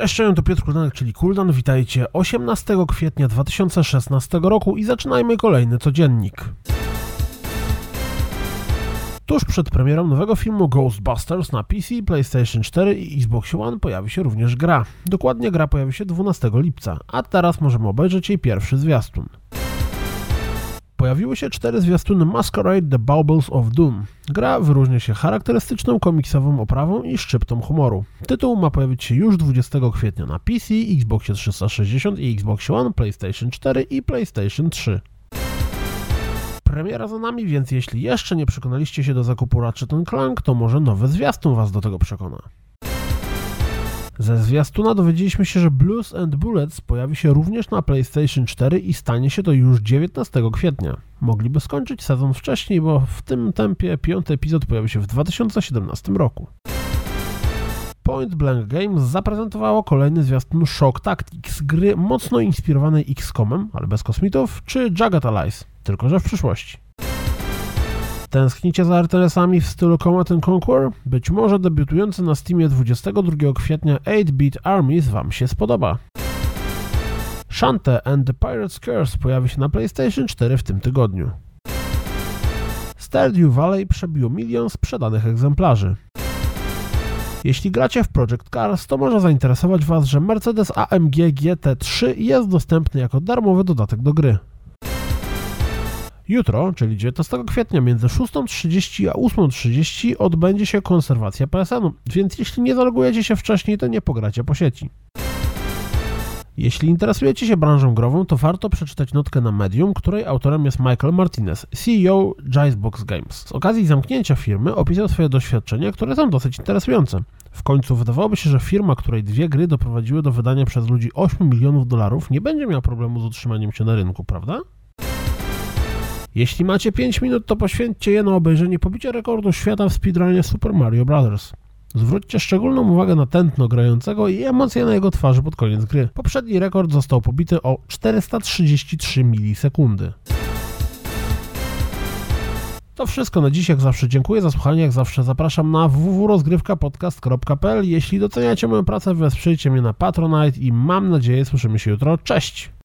Cześć, cześć, to Piotr Kuldanek, czyli Kuldan. Witajcie 18 kwietnia 2016 roku i zaczynajmy kolejny codziennik. Tuż przed premierą nowego filmu Ghostbusters na PC, PlayStation 4 i Xbox One pojawi się również gra. Dokładnie gra pojawi się 12 lipca, a teraz możemy obejrzeć jej pierwszy zwiastun. Pojawiły się cztery zwiastuny Masquerade The Baubles of Doom. Gra wyróżnia się charakterystyczną komiksową oprawą i szczyptą humoru. Tytuł ma pojawić się już 20 kwietnia na PC, Xbox 360 i Xbox One, PlayStation 4 i PlayStation 3. Premiera za nami, więc jeśli jeszcze nie przekonaliście się do zakupu Ratchet Clank, to może nowy zwiastun Was do tego przekona. Ze zwiastuna dowiedzieliśmy się, że Blues and Bullets pojawi się również na PlayStation 4 i stanie się to już 19 kwietnia. Mogliby skończyć sezon wcześniej, bo w tym tempie piąty epizod pojawi się w 2017 roku. Point Blank Games zaprezentowało kolejny zwiastun Shock Tactics, gry mocno inspirowanej X-Comem, ale bez kosmitów, czy Jagged Allies, tylko że w przyszłości. Tęsknicie za RTS-ami w stylu Command Conquer? Być może debiutujący na Steamie 22 kwietnia 8-Bit Armies Wam się spodoba. Shante and the Pirate's Curse pojawi się na PlayStation 4 w tym tygodniu. Stardew Valley przebiło milion sprzedanych egzemplarzy. Jeśli gracie w Project Cars, to może zainteresować Was, że Mercedes AMG GT3 jest dostępny jako darmowy dodatek do gry. Jutro, czyli 19 kwietnia między 6.30 a 8.30 odbędzie się konserwacja PSN-u, więc jeśli nie zalogujecie się wcześniej, to nie pogracie po sieci. Jeśli interesujecie się branżą grową, to warto przeczytać notkę na Medium, której autorem jest Michael Martinez, CEO Jicebox Games. Z okazji zamknięcia firmy opisał swoje doświadczenia, które są dosyć interesujące. W końcu wydawałoby się, że firma, której dwie gry doprowadziły do wydania przez ludzi 8 milionów dolarów, nie będzie miała problemu z utrzymaniem się na rynku, prawda? Jeśli macie 5 minut, to poświęćcie je na obejrzenie pobicia rekordu świata w speedrunie Super Mario Bros. Zwróćcie szczególną uwagę na tętno grającego i emocje na jego twarzy pod koniec gry. Poprzedni rekord został pobity o 433 milisekundy. To wszystko na dziś, jak zawsze dziękuję za słuchanie, jak zawsze zapraszam na www.rozgrywkapodcast.pl Jeśli doceniacie moją pracę, wesprzyjcie mnie na Patronite i mam nadzieję słyszymy się jutro. Cześć!